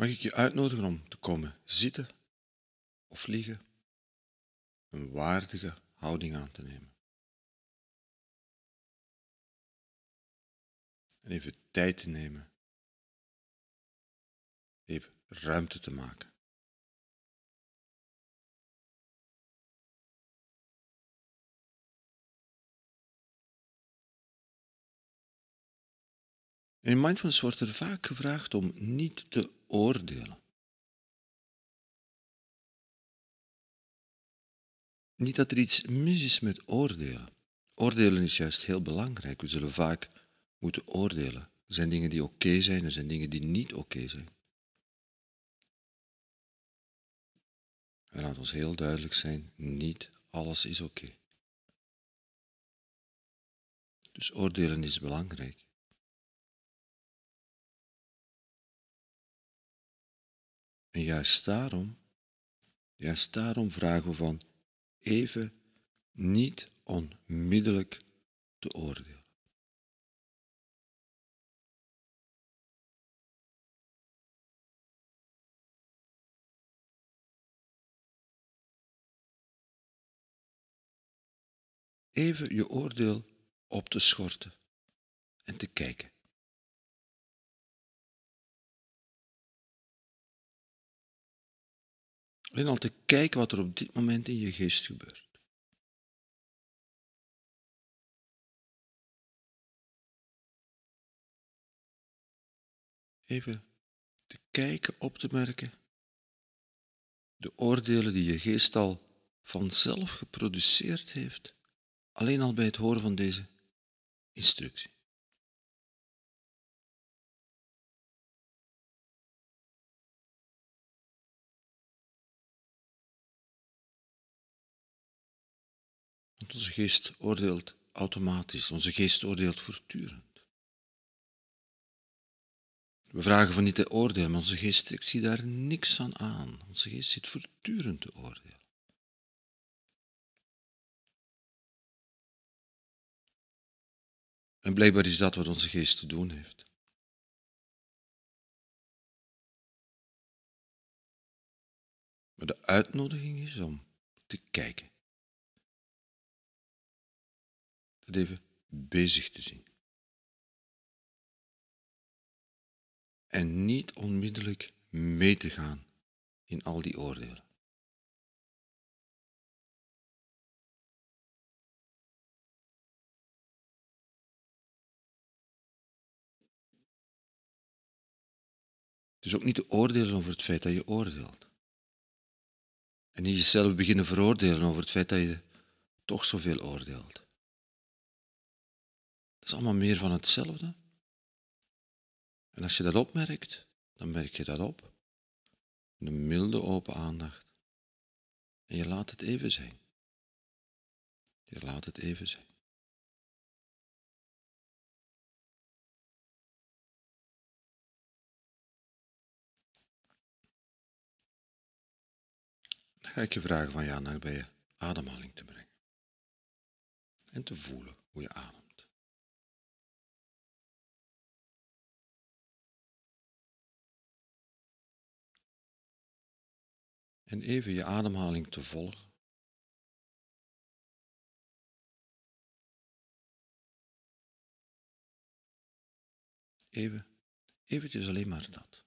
Mag ik je uitnodigen om te komen zitten of liggen, een waardige houding aan te nemen. En even tijd te nemen, even ruimte te maken. In mindfulness wordt er vaak gevraagd om niet te oordelen. Niet dat er iets mis is met oordelen. Oordelen is juist heel belangrijk. We zullen vaak moeten oordelen. Er zijn dingen die oké zijn, er zijn dingen die niet oké zijn. En laat ons heel duidelijk zijn, niet alles is oké. Dus oordelen is belangrijk. En juist daarom, juist daarom vragen we van even niet onmiddellijk te oordelen. Even je oordeel op te schorten en te kijken. Alleen al te kijken wat er op dit moment in je geest gebeurt. Even te kijken, op te merken. De oordelen die je geest al vanzelf geproduceerd heeft, alleen al bij het horen van deze instructie. Want onze geest oordeelt automatisch, onze geest oordeelt voortdurend. We vragen van niet te oordelen, maar onze geest ik zie daar niks aan aan. Onze geest zit voortdurend te oordelen. En blijkbaar is dat wat onze geest te doen heeft. Maar de uitnodiging is om te kijken. Het even bezig te zien. En niet onmiddellijk mee te gaan in al die oordelen. Dus ook niet te oordelen over het feit dat je oordeelt. En niet jezelf beginnen veroordelen over het feit dat je toch zoveel oordeelt. Dat is allemaal meer van hetzelfde. En als je dat opmerkt, dan merk je dat op. Een milde open aandacht. En je laat het even zijn. Je laat het even zijn. Dan ga ik je vragen van je aandacht bij je ademhaling te brengen. En te voelen hoe je ademt. En even je ademhaling te volgen. Even, eventjes alleen maar dat.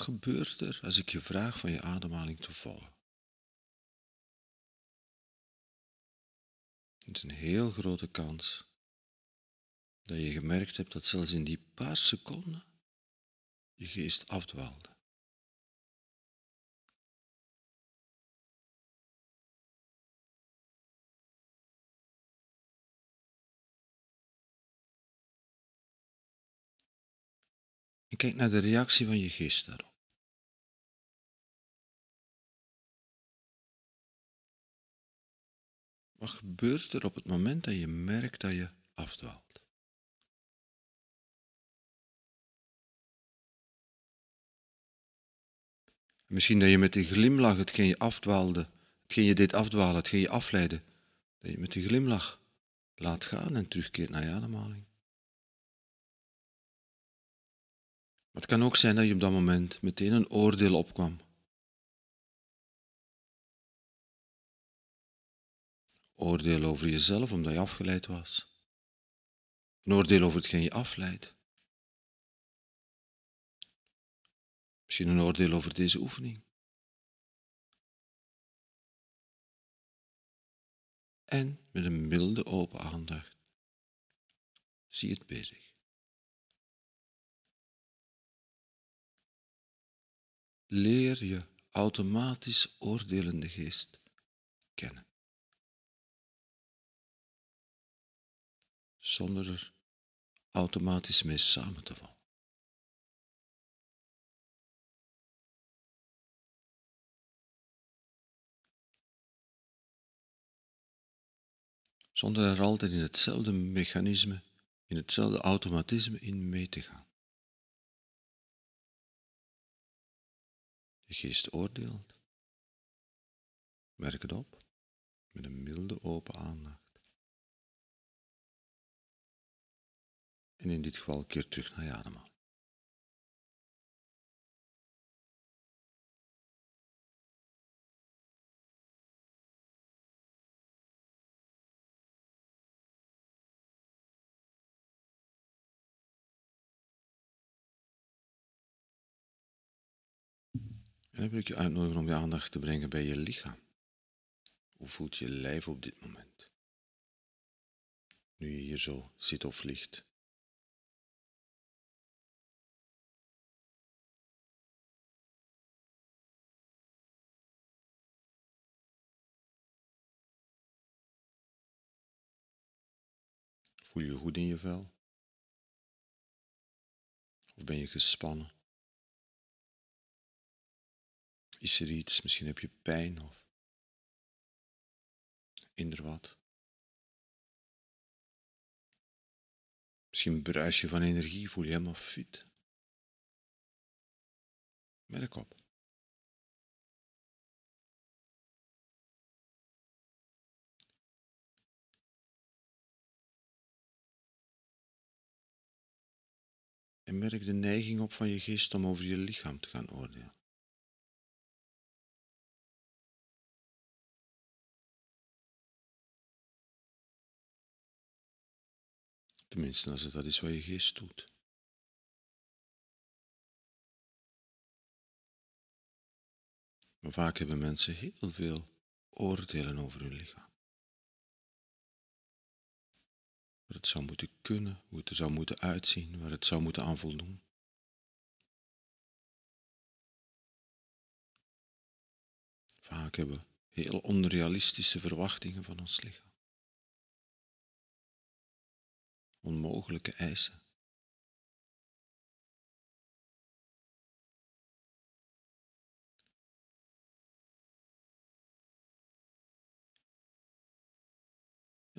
Gebeurt er als ik je vraag van je ademhaling te volgen? Het is een heel grote kans dat je gemerkt hebt dat zelfs in die paar seconden je geest afdwaalde. Kijk naar de reactie van je geest daarop. Wat gebeurt er op het moment dat je merkt dat je afdwaalt? Misschien dat je met die glimlach hetgeen je afdwaalde, hetgeen je deed afdwalen, hetgeen je afleidde, dat je met een glimlach laat gaan en terugkeert naar je ademhaling. Maar het kan ook zijn dat je op dat moment meteen een oordeel opkwam Oordeel over jezelf omdat je afgeleid was. Een oordeel over hetgeen je afleidt. Misschien een oordeel over deze oefening. En met een milde open aandacht zie het bezig. Leer je automatisch oordelende geest kennen. Zonder er automatisch mee samen te vallen. zonder er altijd in hetzelfde mechanisme, in hetzelfde automatisme in mee te gaan. Je geest oordeelt. Merk het op met een milde open aandacht. En in dit geval keer terug naar je ademhaling. En dan wil ik je uitnodigen om je aandacht te brengen bij je lichaam. Hoe voelt je lijf op dit moment? Nu je hier zo zit of ligt. Voel je goed in je vel? Of ben je gespannen? Is er iets, misschien heb je pijn of eender wat. Misschien bruis je van energie, voel je helemaal fit. Merk op. En merk de neiging op van je geest om over je lichaam te gaan oordelen. Tenminste, als het dat is wat je geest doet. Maar vaak hebben mensen heel veel oordelen over hun lichaam. Wat het zou moeten kunnen, hoe het er zou moeten uitzien, waar het zou moeten aan voldoen. Vaak hebben we heel onrealistische verwachtingen van ons lichaam. onmogelijke eisen.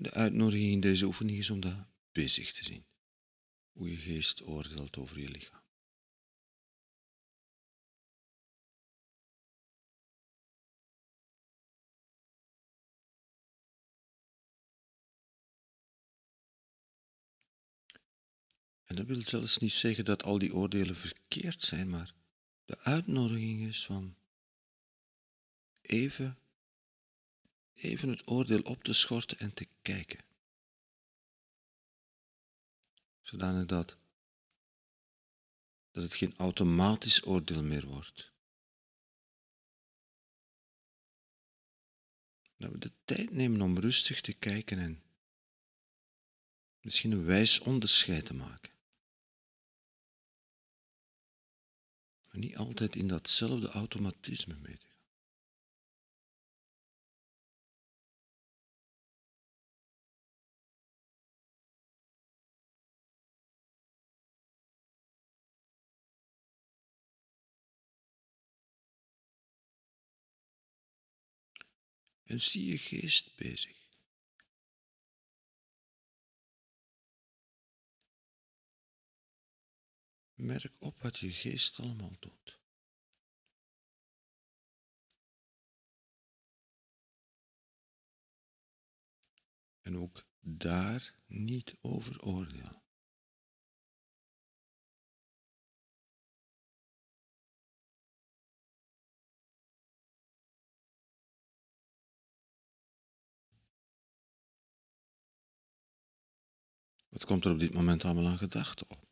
De uitnodiging in deze oefening is om dat bezig te zien. Hoe je geest oordeelt over je lichaam. En dat wil zelfs niet zeggen dat al die oordelen verkeerd zijn, maar de uitnodiging is van even, even het oordeel op te schorten en te kijken. Zodanig dat, dat het geen automatisch oordeel meer wordt. Dat we de tijd nemen om rustig te kijken en misschien een wijs onderscheid te maken. Maar niet altijd in datzelfde automatisme mee en zie je geest bezig. Merk op wat je geest allemaal doet. En ook daar niet over oordeel. Wat komt er op dit moment allemaal aan gedachten op?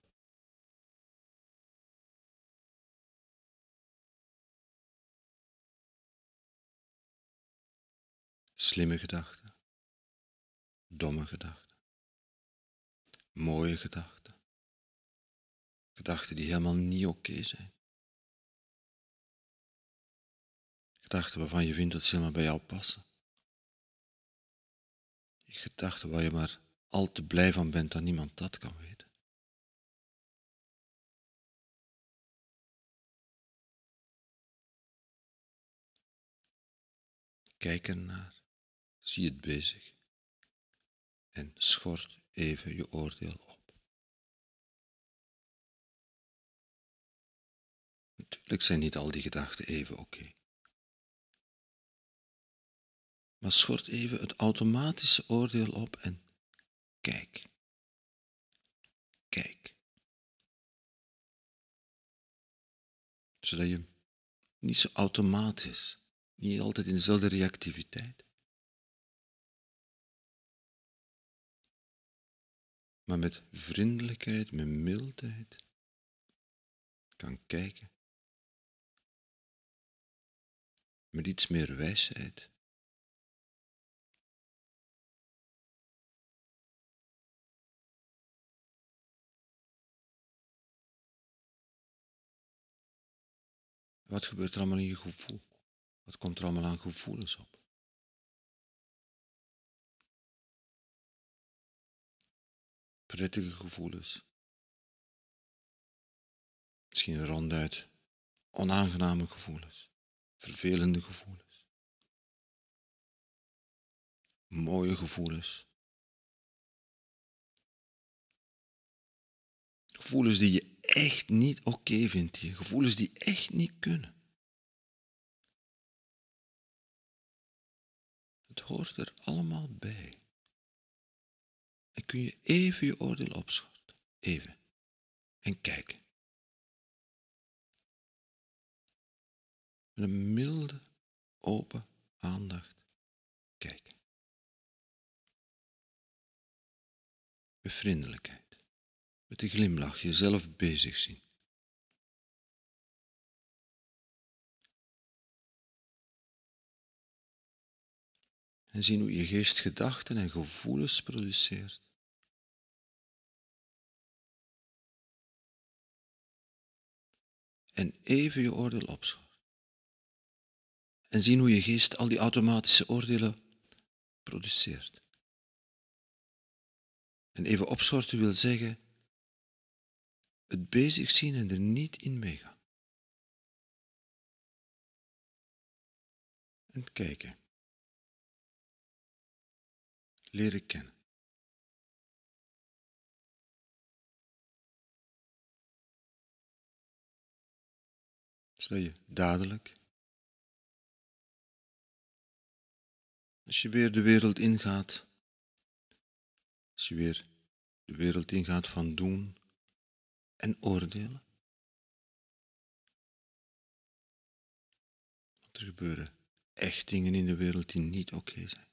Slimme gedachten, domme gedachten, mooie gedachten, gedachten die helemaal niet oké zijn. Gedachten waarvan je vindt dat ze helemaal bij jou passen. Gedachten waar je maar al te blij van bent dat niemand dat kan weten. Kijk ernaar, zie het bezig en schort even je oordeel op. Natuurlijk zijn niet al die gedachten even oké. Maar schort even het automatische oordeel op en Kijk. Kijk. Zodat je niet zo automatisch, niet altijd in dezelfde reactiviteit, maar met vriendelijkheid, met mildheid kan kijken. Met iets meer wijsheid Wat gebeurt er allemaal in je gevoel? Wat komt er allemaal aan gevoelens op? Prettige gevoelens. Misschien ronduit onaangename gevoelens. Vervelende gevoelens. Mooie gevoelens. Gevoelens die je echt niet oké vindt hier. Gevoelens die echt niet kunnen. Het hoort er allemaal bij. En kun je even je oordeel opschorten. Even. En kijken. Met een milde, open aandacht kijken. Met vriendelijkheid met een glimlach jezelf bezig zien. En zien hoe je geest gedachten en gevoelens produceert. En even je oordeel opschort. En zien hoe je geest al die automatische oordelen produceert. En even opschorten wil zeggen het bezig zien en er niet in meegaan. En kijken. Leren kennen. Zodat je dadelijk, als je weer de wereld ingaat, als je weer de wereld ingaat van doen, en oordelen. Want er gebeuren echt dingen in de wereld die niet oké zijn.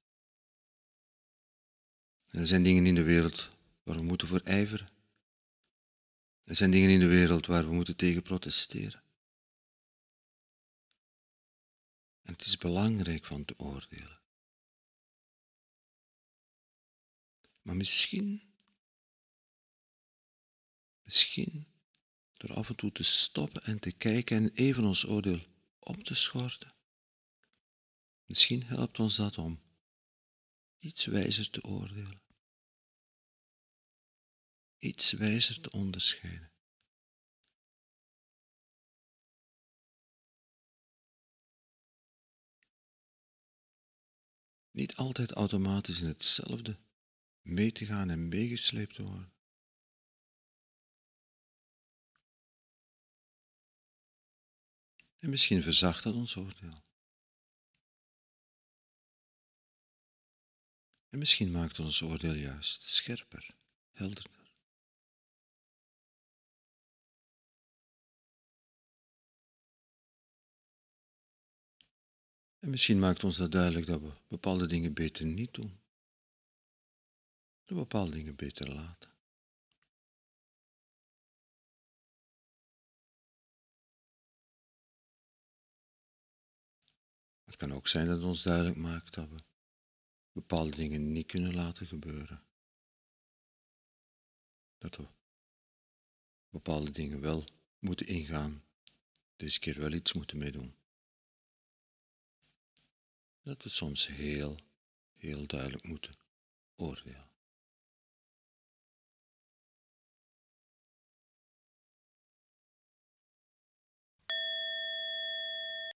Er zijn dingen in de wereld waar we moeten voor ijveren. Er zijn dingen in de wereld waar we moeten tegen protesteren. En het is belangrijk van te oordelen. Maar misschien Misschien door af en toe te stoppen en te kijken en even ons oordeel op te schorten. Misschien helpt ons dat om iets wijzer te oordelen, iets wijzer te onderscheiden. Niet altijd automatisch in hetzelfde mee te gaan en meegesleept te worden. En misschien verzacht dat ons oordeel. En misschien maakt ons oordeel juist scherper, helderder. En misschien maakt ons dat duidelijk dat we bepaalde dingen beter niet doen. Dat we bepaalde dingen beter laten. Het kan ook zijn dat het ons duidelijk maakt dat we bepaalde dingen niet kunnen laten gebeuren. Dat we bepaalde dingen wel moeten ingaan, deze keer wel iets moeten meedoen. Dat we soms heel, heel duidelijk moeten oordelen.